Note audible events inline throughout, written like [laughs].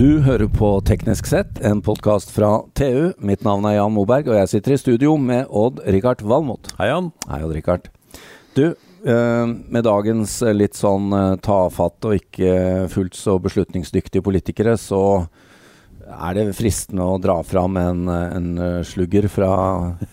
Du hører på Teknisk sett, en podkast fra TU. Mitt navn er Jan Moberg, og jeg sitter i studio med Odd-Rikard Valmot. Hei, Jan. Hei, Odd-Rikard. Du, eh, med dagens litt sånn tafatt tafatte og ikke fullt så beslutningsdyktige politikere, så er det fristende å dra fram en, en slugger fra,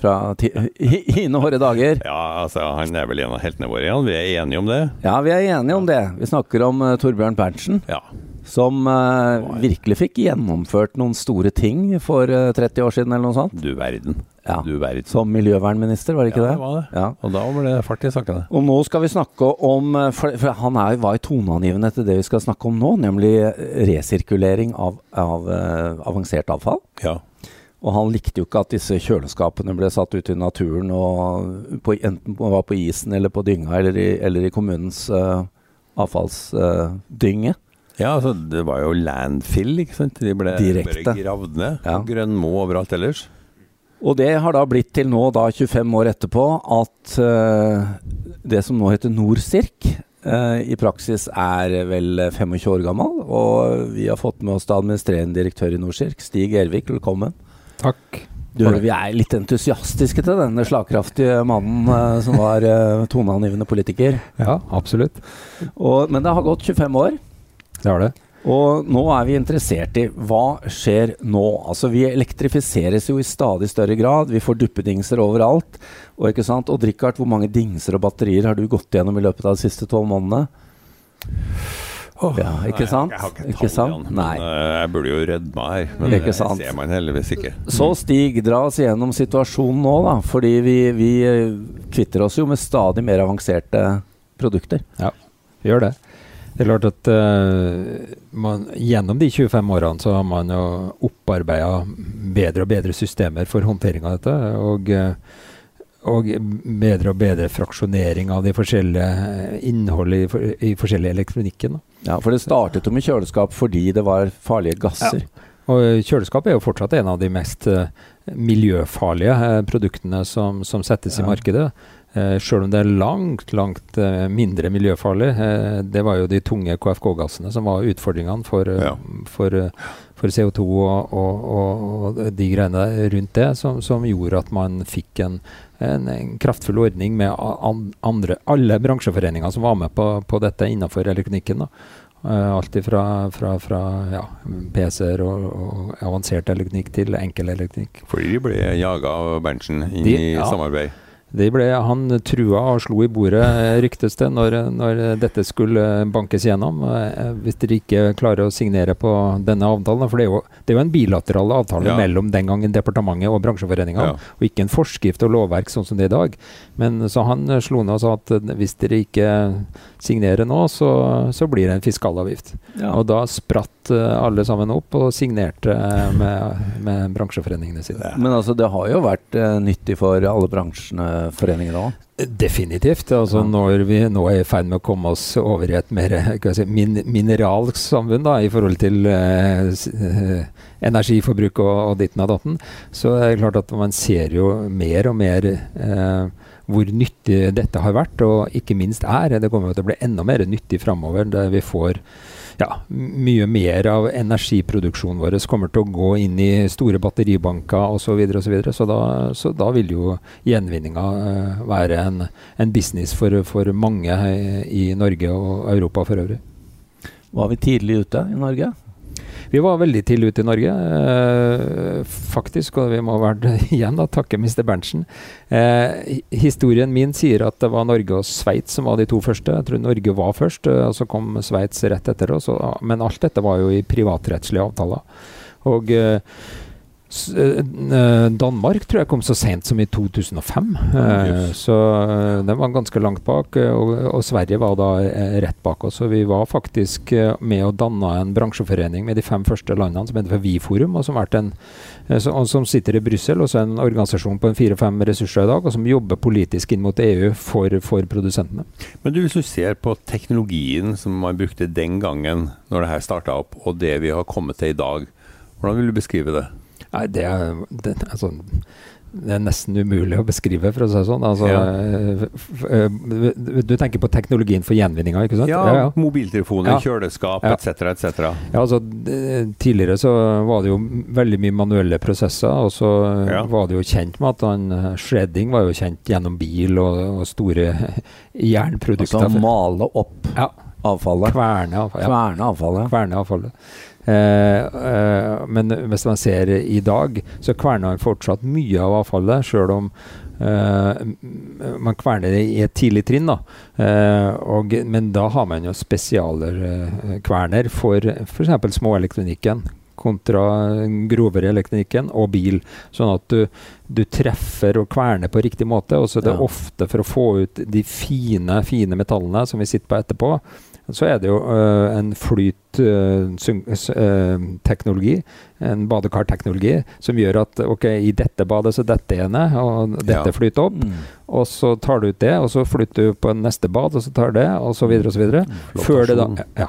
fra hine [laughs] hårde dager. Ja, altså han er vel en av heltene våre, Jan. Vi er enige om det? Ja, vi er enige om det. Vi snakker om Torbjørn Berntsen. Ja. Som uh, virkelig fikk gjennomført noen store ting for uh, 30 år siden, eller noe sånt. Du verden. Ja. Du verden. Som miljøvernminister, var det ikke ja, det? det var det. Ja. Og da ble det fart i sakene. Og nå skal vi snakke om eh, For, for han er, var toneangivende til det vi skal snakke om nå, nemlig resirkulering av, av uh, avansert avfall. Ja. Og han likte jo ikke at disse kjøleskapene ble satt ut i naturen og på, enten var på isen eller på dynga eller i, eller i kommunens uh, avfallsdynge. Ja, altså det var jo landfill, ikke sant. De ble bare gravd ned. Ja. Grønmo overalt ellers. Og det har da blitt til nå, da 25 år etterpå, at uh, det som nå heter Norsirk, uh, i praksis er vel 25 år gammel. Og vi har fått med oss da administrerende direktør i Norsirk, Stig Ervik. Velkommen. Takk. Du hører vi er litt entusiastiske til denne slagkraftige mannen uh, som var toneangivende politiker. Ja, absolutt. Og, men det har gått 25 år. Det har det. Og nå er vi interessert i hva skjer nå? Altså Vi elektrifiseres jo i stadig større grad. Vi får duppedingser overalt. Og ikke sant? Og Richard, hvor mange dingser og batterier har du gått gjennom i løpet av de siste tolv månedene? Oh, ja, ikke sant? Jeg, jeg har ikke, ikke tall, sant? Jan, Men, uh, jeg burde jo rødma her, men Ikke det sant? ser man heldigvis ikke. Så Stig, dra oss gjennom situasjonen nå, da. Fordi vi, vi eh, kvitter oss jo med stadig mer avanserte produkter. Ja, vi gjør det. Det er klart at uh, man, Gjennom de 25 årene så har man jo opparbeida bedre og bedre systemer for håndtering av dette. Og, uh, og bedre og bedre fraksjonering av de forskjellige innholdet i, for, i forskjellige elektronikken. Da. Ja, For det startet jo med kjøleskap fordi det var farlige gasser. Ja. Og kjøleskap er jo fortsatt en av de mest uh, miljøfarlige produktene som, som settes ja. i markedet. Uh, Sjøl om det er langt, langt mindre miljøfarlig. Uh, det var jo de tunge KFK-gassene som var utfordringene for, ja. for, for CO2 og, og, og, de greiene rundt det, som, som gjorde at man fikk en, en, en kraftfull ordning med andre, alle bransjeforeninger som var med på, på dette innenfor elektronikken. Alt fra, fra, fra ja, PC-er og, og, avansert elektronikk til enkel elektronikk. Fordi de ble jaga av Berntsen inn de, i ja. samarbeid? Ble, han trua og slo i bordet, ryktes det, når, når, dette skulle bankes gjennom. Hvis dere ikke klarer å signere på denne avtalen. For det er jo, det er jo en bilateral avtale ja. mellom den gangen departementet og bransjeforeninga, ja. og ikke en forskrift og lovverk sånn som det er i dag. Men så han slo ned og sa at hvis dere ikke signerer nå, så, så blir det en fiskalavgift. Ja. Og da spratt alle sammen opp og signerte med, med bransjeforeningene sine. Men altså, det har jo vært nyttig for alle bransjene foreningene òg? Definitivt. altså. Når vi nå er i ferd med å komme oss over i et mer si, min, mineralsk samfunn da, i forhold til eh, energiforbruk og, og ditten og datten, så er det klart at man ser jo mer og mer eh, hvor nyttig dette har vært, og ikke minst er. Det kommer til å bli enda mer nyttig framover, der vi får ja, mye mer av energiproduksjonen vår kommer til å gå inn i store batteribanker osv. Så, videre, og så, videre. så, da, så da vil jo gjenvinninga uh, være en, en, business for, for mange i Norge og Europa for øvrig. Var vi tidlig ute i Norge? Vi var veldig tidlig ute i Norge, eh, faktisk. Og vi må være [laughs] igjen da, takke Mr. Berntsen. Eh, historien min sier at det var Norge og Sveits som var de to første. Jeg tror Norge var først, eh, og så kom Sveits rett etter. oss, men alt dette var jo i privatrettslige avtaler. Og eh, Danmark tror jeg kom så sent som i 2005. yes. så den var ganske langt bak. Og, og, Sverige var da rett bak oss. Og vi var faktisk med å danne en bransjeforening med de fem første landene som heter for Vi-forum, og som, en, og som sitter i Brussel. Også en organisasjon på en fire-fem ressurser i dag, og som jobber politisk inn mot EU for, for produsentene. Men du, hvis du ser på teknologien som man brukte den gangen når det her starta opp, og det vi har kommet til i dag, hvordan vil du beskrive det? Nei, det er det, altså, det er nesten umulig å beskrive, for å si det sånn. Altså, Ja. eh, du tenker på teknologien for gjenvinninga, ikke sant? Ja, mobiltelefoner, Ja. kjøleskap Ja. etc. etc. Ja, altså, tidligere så var det jo veldig mye manuelle prosesser, og så Ja. var det jo kjent med at han, shredding var jo kjent gjennom bil og, og store [laughs] jernprodukter. Altså male opp ja, avfallet. kverne avfallet. Ja. Kverne avfallet. Kverne avfallet. Eh, eh, men hvis man ser i dag, så kverner man fortsatt mye av avfallet, sjøl om eh, man kverner det i et tidlig trinn. Da. Eh, og, men da har man jo spesialkverner kverner for f.eks. småelektronikken kontra grovere elektronikken og bil. Sånn at du, du treffer og kverner på riktig måte. Og så er det Ja. ofte for å få ut de fine, fine metallene som vi sitter på etterpå. Så er det jo uh, en flytteknologi, en badekarteknologi, som gjør at ok, i dette badet så detter jeg ned, og dette Ja. flyter opp. Mm. Og så tar du ut det, og så flytter du på neste bad, og så tar det, og så videre og så videre. Før det da Ja,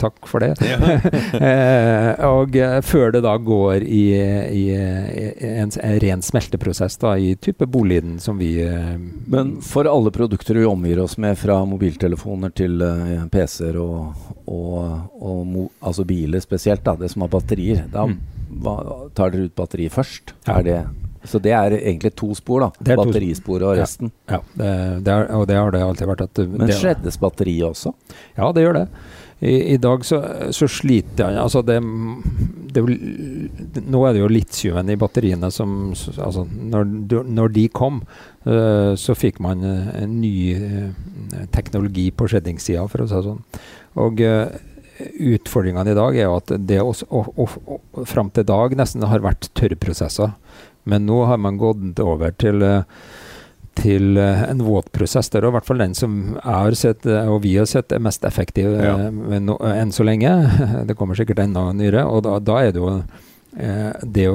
takk for det. [laughs] [laughs] eh, og eh, før det da går i, i, i en, en ren smelteprosess da, i type Boliden som vi eh, Men for alle produkter vi omgir oss med, fra mobiltelefoner til PC-er og, og, og mo, altså biler spesielt, da, det som har batterier, da Mm. hva, tar dere ut batteri først? Ja. Det, så det er egentlig to spor, da. Er. Batterisporet og resten. Ja, det, det er, og det har det alltid vært. At Men det, shreddes batteriet også? Ja, det gjør det. I, i dag så, så sliter jeg Altså det, det Nå er det jo litiumen i batteriene som Altså, når, når de kom, eh, så fikk man eh, en ny eh, teknologi på shreddingssida, for å si det sånn. Og uh, utfordringene i dag er jo at det også, og, og, og, fram til dag nesten har vært tørrprosesser. Men nå har man gått over til eh, til eh, en våtprosess. Det er i hvert fall den som jeg har sett, eh, og vi har sett, er mest effektiv eh, Ja. no, enn så lenge. [laughs] Det kommer sikkert enda nyere. Og da, da er det jo det å,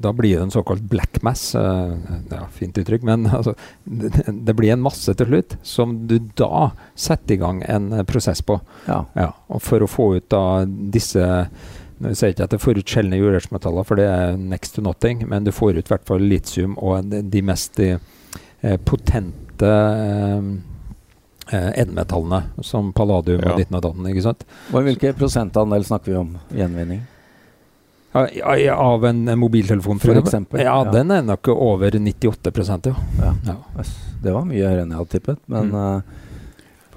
Da blir det en såkalt black mass. ja, fint uttrykk, men [laughs] altså, det, det blir en masse til slutt som du da setter i gang en prosess på. Ja. Ja, og for å få ut da disse nå sier jeg ikke at det får ut sjeldne jordartsmetaller, for det er next to nothing, men du får ut i hvert fall litium og de, de mest potente eh, eh, som palladium Ja. og ditten og datten. ikke sant? Og Hvilken prosentandel snakker vi om gjenvinning? Av en, mobiltelefon, For eksempel? eksempel, Ja, ja. den er nok over 98 ja. Ja. ja. Det var mye høyere enn jeg hadde tippet, men Mm.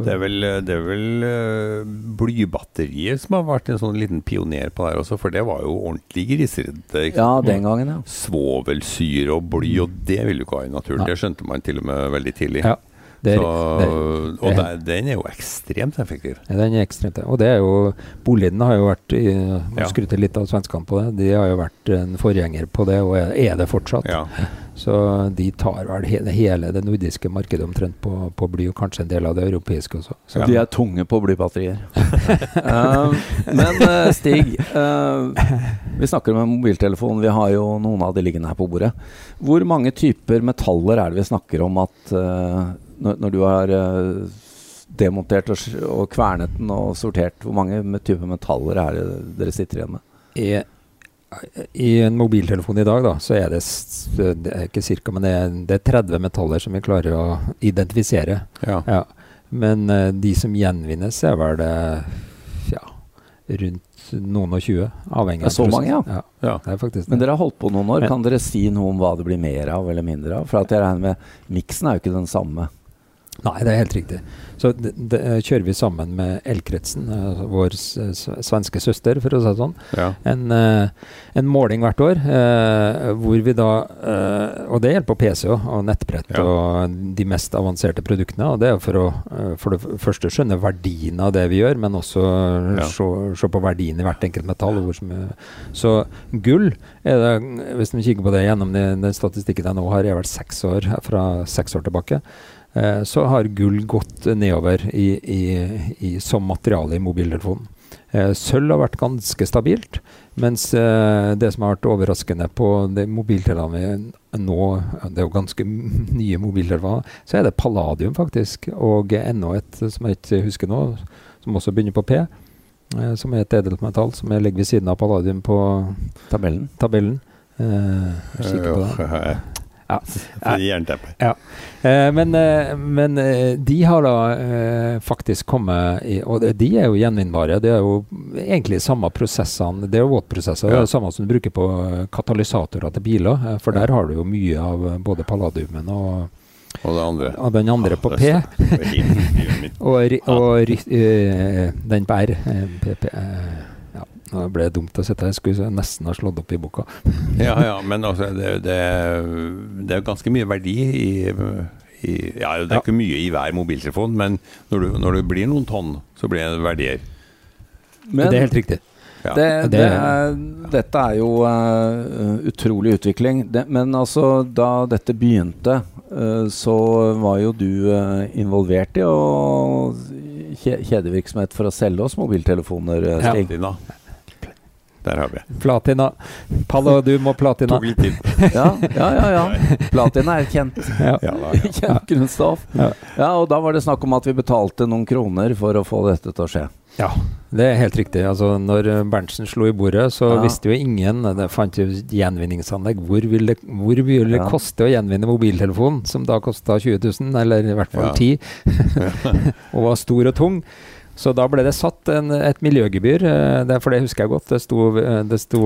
Det er vel, det er vel uh, blybatteriet som har vært en sånn liten pioner på det her også, for det var jo ordentlig griseredd. ja, den gangen, ja. Svovelsyre og bly, og det ville du ikke ha i naturen. Nei. Det skjønte man til og med veldig tidlig. Ja, det er, Så, der, og der, den er jo ekstremt effektiv. Ja, Den er ekstremt Og det er jo Boliden har jo vært Må Ja. skryte litt av svenskene på det. De har jo vært en forgjenger på det, og er, det fortsatt. Ja. [laughs] Så de tar vel hele, hele det nordiske markedet omtrent på, på bly, og kanskje en del av det europeiske også. Så, Ja. De er tunge på blybatterier. [laughs] Eh, men uh, Stig, uh, vi snakker om en mobiltelefon. Vi har jo noen av de liggende her på bordet. Hvor mange typer metaller er det vi snakker om at når, når du har eh, demontert og, og kvernet den og sortert, hvor mange typer metaller er det dere sitter igjen med? I, I en mobiltelefon i dag, da, så er det, det er ikke cirka, men det er, det er 30 metaller som vi klarer å identifisere. ja. Ja. Men uh, de som gjenvinnes, er vel det ja, rundt noen og tjue. Avhengig av er så mange, ja. ja. ja. Det er faktisk Men dere har holdt på noen år. Men- Kan dere si noe om hva det blir mer av eller mindre av? For at jeg regner med miksen er jo ikke den samme. Nei, det er helt riktig. Så det, det eh, kjører vi sammen med Elkretsen, eh, vår svenske søster, for å si det sånn. ja. En, eh, en måling hvert år hvor vi da Og det gjelder på PC og nettbrett Ja. og de mest avanserte produktene. Og det er for å for det første skjønne verdien av det vi gjør, men også Ja. se, se på verdien i hvert enkelt metall. Som, så gull er det, Hvis vi kikker på det gjennom den, den statistikken jeg nå har, er vel seks år fra seks år tilbake. Eh, Så har gull gått nedover i, i, i, som materiale i mobiltelefonen. Eh, Sølv har vært ganske stabilt, mens eh, det som har vært overraskende på de mobiltelefonene nå, det er jo ganske [laughs] nye mobiltelefoner, så er det palladium faktisk, og enda et som jeg ikke husker nå, som også begynner på P, eh, som er et edelmetall som jeg ligger ved siden av palladium på Tabellen. tabellen. Eh, det. Øh, Ja. Jernteppe. Ja. Eh, men, eh, men eh, de har da faktisk kommet i Og de- er jo gjenvinnbare. Det er jo egentlig samme prosessene. Det er jo våtprosesser. Det er det samme som du bruker på katalysatorer til biler. For der har du jo mye av både palladiumen og, Og det andre. og den andre på P. [laughs] Og, og eh, den på R. eh, PP, nå ble det dumt å sitte her. Jeg skulle nesten ha slått opp i boka. [laughs] Ja, ja, men altså, det, det, det er ganske mye verdi i, i Ja, det er Ja. ikke mye i hver mobiltelefon, men når du, når det blir noen tonn, så blir det verdier. Men det er helt riktig. Ja. det, Det- det er, dette er jo uh, utrolig utvikling. Det, men altså, da dette begynte, uh, så var jo du uh, involvert i å kjedevirksomhet for å selge oss mobiltelefoner, Stig. Ja. Der har vi. Platina. Palladium og platina. Tok litt tid. [laughs] Ja, ja, ja. ja. Platina er kjent, Ja. Ja, da, ja. [laughs] kjent grunnstoff. Ja. Ja, og da var det snakk om at vi betalte noen kroner for å få dette til å skje. Ja, det er helt riktig. Altså, når Berntsen slo i bordet, så Ja. visste jo ingen Det fant jo gjenvinningsanlegg. Hvor vil det, hvor vil det Ja. koste å gjenvinne mobiltelefonen, som da kosta 20 000, eller i hvert fall Ja. 10 [laughs] og var stor og tung? Så da ble det satt en, et miljøgebyr, eh, det, for det husker jeg godt. Det sto, eh, det sto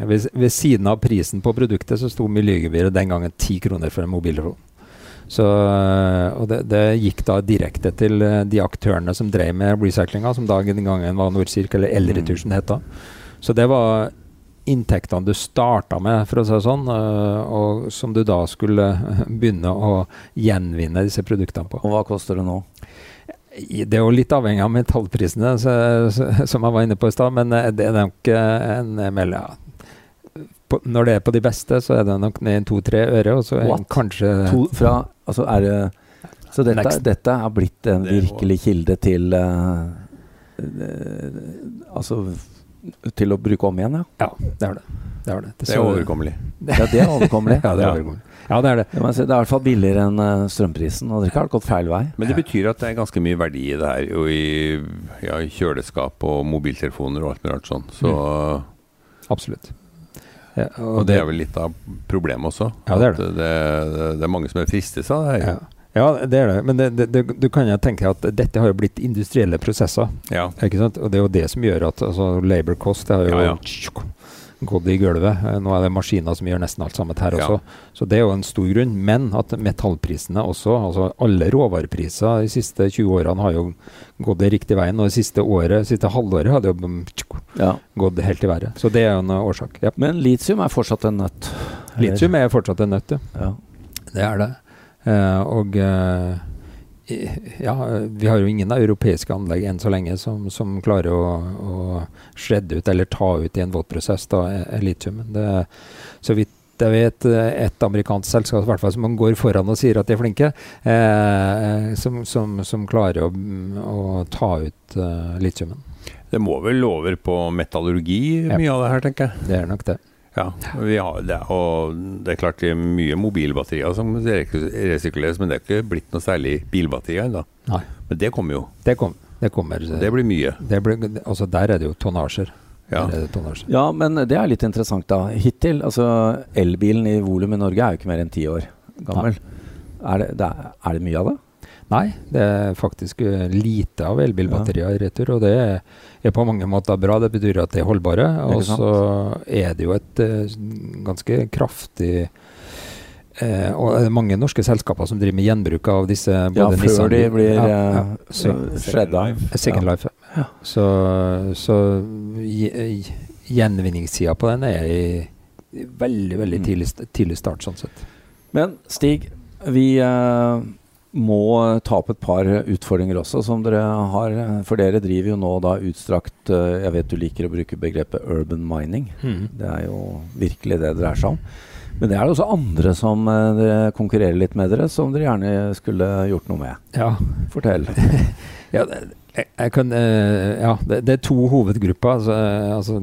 ved, ved siden av prisen på produktet så sto miljøgebyret den gangen 10 kroner for en mobiltelefon. Så, eh, og det, det gikk da direkte til de aktørene som drev med recyclinga, som da den gangen var Nordcirk, eller Elretusjen het da. Så det var inntektene du starta med, for å si det sånn, og som du da skulle begynne å gjenvinne disse produktene på. Og hva koster det nå? Det er jo litt avhengig av metallprisene, så, så, som jeg var inne på i stad, men eh, det er nok eh, en eh, mel- ja. Når det er på de beste, så er det nok ned to-tre øre, og så What? kanskje To, fra, altså er det Så dette, dette er blitt en virkelig kilde til eh, Altså til å bruke om igjen, ja. Ja, det er det. Det er, det. Det er overkommelig. Ja, det er overkommelig. [laughs] Ja, det er overkommelig. Ja, det er det. Det si, det er i hvert fall billigere enn eh, strømprisen, og dere har gått feil vei. Men det betyr at det er ganske mye verdi i det her, og i ja, kjøleskap og mobiltelefoner og alt mulig rart sånn. Så, Absolutt. Ja, og det er vel litt av problemet også. Ja, det er At det, det er mange som er fristet av det her. ja. ja, det er det. Men det, det, det, du kan jo tenke at dette har jo blitt industrielle prosesser. Ja. Ikke sant? Og det er jo det som gjør at altså, labor cost det har jo Ja, ja. Gått i gulvet. Eh, Nå er det maskiner som gjør nesten alt sammen her Ja. også. Så det er jo en stor grunn. Men at metallprisene også, altså alle råvarepriser de siste 20 årene har jo gått i riktig veien. Og det siste året, siste halvåret har det jo mm, Ja. gått helt i været. Så det er jo en uh, årsak. Ja. Men litium er fortsatt en nøtt. Litium er fortsatt en nøtt, ja. Det er det. Eh, og eh, ja, vi har jo ingen europeiske anlegg enn så lenge som, som klarer å, å shredde ut eller ta ut i en våtprosess da, eh, litium. Det så vidt jeg vet et amerikansk selskap hvert fall, som går foran og sier at de er flinke, eh, som, som, som klarer å, å ta ut eh, litiumen. Det må vel over på metallurgi, Ja. mye av det her, tenker jeg. Det er nok det. Ja, vi har det, og det er klart det er mye mobilbatterier som resirkuleres, men det er ikke blitt noe særlig bilbatterier ennå. Men det kommer jo. Det, kom, det kommer. Det blir mye. det blir, altså der er det jo tonnasjer. Ja. Tonnasjer. ja, men det er litt interessant, da. Hittil, altså elbilen i volum i Norge er jo ikke mer enn ti år gammel. Er det, det er det mye av det? Nei, det er faktisk eh, lite av elbilbatterier i retur, og det er, på mange måter bra. Det betyr at de er holdbare. Og så er det jo et eh, ganske kraftig eh, Og det er mange norske selskaper som driver med gjenbruk av disse Ja, før Nissan- de blir ja, eh, ja. Så- shredda. Second Life. Ja. Så, så gjenvinningssida på den er i i veldig veldig Mm. tidlig, tidlig start, sånn sett. Men Stig, vi eh, må ta opp et par utfordringer også, som dere har. For dere driver jo nå da utstrakt eh, Jeg vet du liker å bruke begrepet urban mining. Det er jo virkelig det det dreier seg om. Men det er det også andre som eh, dere konkurrerer litt med dere, som dere gjerne skulle gjort noe med. Ja, Fortell. [laughs] Ja, det, jeg, kan, eh, ja det, er to hovedgrupper. Altså, eh, altså,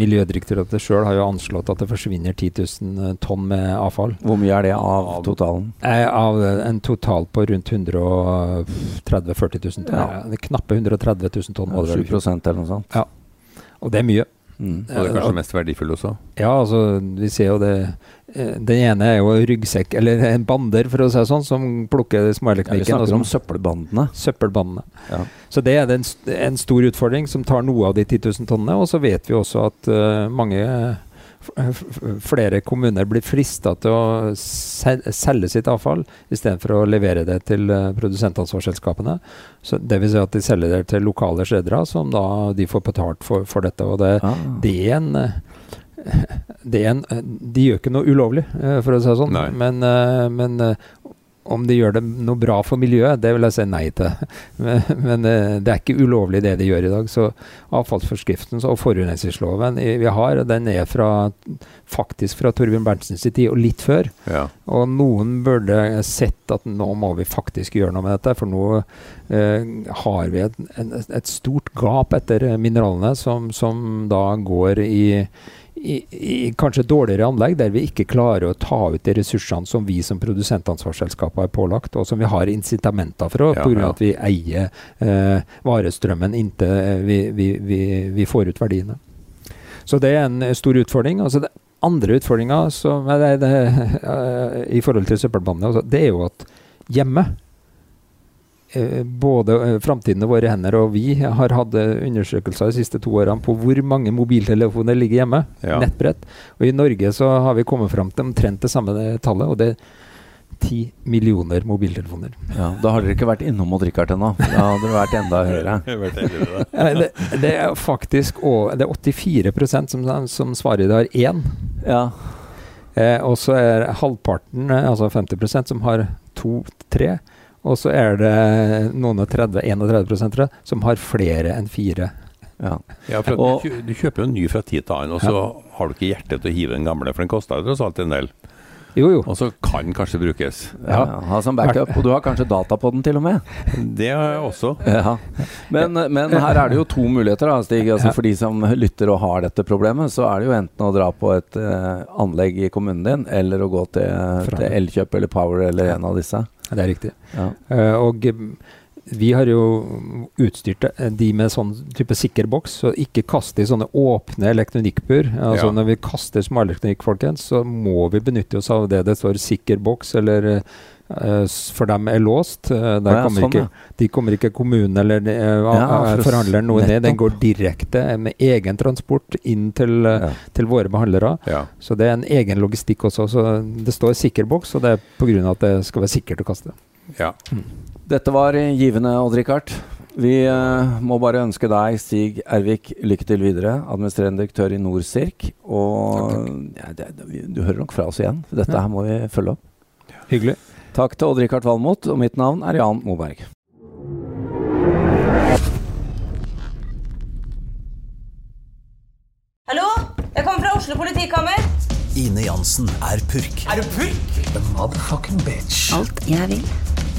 Miljødirektoratet sjøl har jo anslått at det forsvinner 10 000 tonn med avfall. Hvor mye er det av totalen? Eh, Av en total på rundt 130 000-40 000 tonn. Ja. Ja. Knappe 130 000 tonn. må 7 eller noe sånt? Og det er mye. Mm. Og det er kanskje mest verdifulle også. Ja, altså, vi ser jo det eh, Den ene er jo ryggsekk, eller en bander, for å si det sånn, som plukker Ja, vi snakker som- om søppelbandene. Søppelbandene. Ja. Så det er en, en stor utfordring som tar noe av de 10 000 tonnene. Og så vet vi også at uh, mange flere kommuner blir frista til å selge sitt avfall istedenfor å levere det til uh, produsentansvarsselskapene. Så det vil si at de selger det til lokale skjedere, som da de får betalt for, for dette. Og det, Ah. det er en eh, det er en, eh, De gjør ikke noe ulovlig, eh, for å si det sånn. Men, eh, men eh, om de gjør det noe bra for miljøet, det vil jeg si nei til. [laughs] Men, men eh, det er ikke ulovlig det de gjør i dag. Så avfallsforskriften og forurensningsloven vi har, den er fra, faktisk fra Torbjørn Berntsens tid, og litt før. Ja. Og noen burde sett at nå må vi faktisk gjøre noe med dette, for nå eh, har vi et, en, et stort gap etter mineralene som, som da går i, i, i kanskje dårligere anlegg, der vi ikke klarer å ta ut de ressursene som vi som produsentansvarsselskaper er pålagt, og som vi har incitamenter for, Ja, pga. ja. at vi eier eh, varestrømmen inntil vi, vi, vi, vi får ut verdiene. Så det er en eh, stor utfordring. Altså det andre utfordringa eh, i forhold til søppelbanene, altså, det er jo at hjemme eh, både uh, Framtiden i våre hender og vi har hatt eh, undersøkelser de siste to årene på hvor mange mobiltelefoner ligger hjemme. Ja. Nettbrett. Og i Norge så har vi kommet fram til omtrent det samme tallet, og det ti millioner mobiltelefoner. Ja, da har dere ikke vært innom Odd Rikard ennå. Da hadde dere vært enda høyere. [laughs] Eh, det, det er faktisk også, Det er 84% som, som svarer de har én. Ja. Eh, og så er halvparten, eh, altså 50% som har to-tre. Og så er det noen og 30, 31 tror som har flere enn fire. ja. Ja, for Og- du, du kjøper jo en ny fra tid til annen, og så har du ikke hjerte til å hive den gamle, for den koster jo tross alt en del. Jo, jo. Og så kan kanskje brukes. Ja, ha som backup. Og du har kanskje data på den til og med. Det har jeg også. Ja. Men, men her er det jo to muligheter, da, Stig. Altså For de som lytter og har dette problemet, så er det jo enten å dra på et uh, anlegg i kommunen din, eller å gå til, til Elkjøp eller Power eller en av disse. Det er riktig. Ja. Uh, og vi har jo utstyrt de med sånn type sikker boks, så ikke kast i sånne åpne elektronikkbur. Altså Ja. Når vi kaster småelektronikk, folkens, så må vi benytte oss av det det står sikker boks, eller eh, for dem er låst. Eh, der ja, kommer sånn, ikke, de kommer ikke kommunen eller uh, Ja, for forhandleren noe ned. Den går direkte med egen transport inn til, Ja. til våre behandlere. Ja. Så det er en egen logistikk også. Så det står sikker boks, og det er pga. at det skal være sikkert å kaste. Ja. Dette var givende, Odd Rikard. Vi uh, må bare ønske deg, Stig Ervik, lykke til videre. Administrerende direktør i Norsirk. Og ja, det, du hører nok fra oss igjen. Dette Ja. her må vi følge opp. Hyggelig. Takk til Odd Rikard Valmot, og mitt navn er Jan Moberg. Hallo? Jeg kommer fra Oslo politikammer. Ine Jansen er purk. Er du purk? The motherfucking bitch. Alt jeg vil,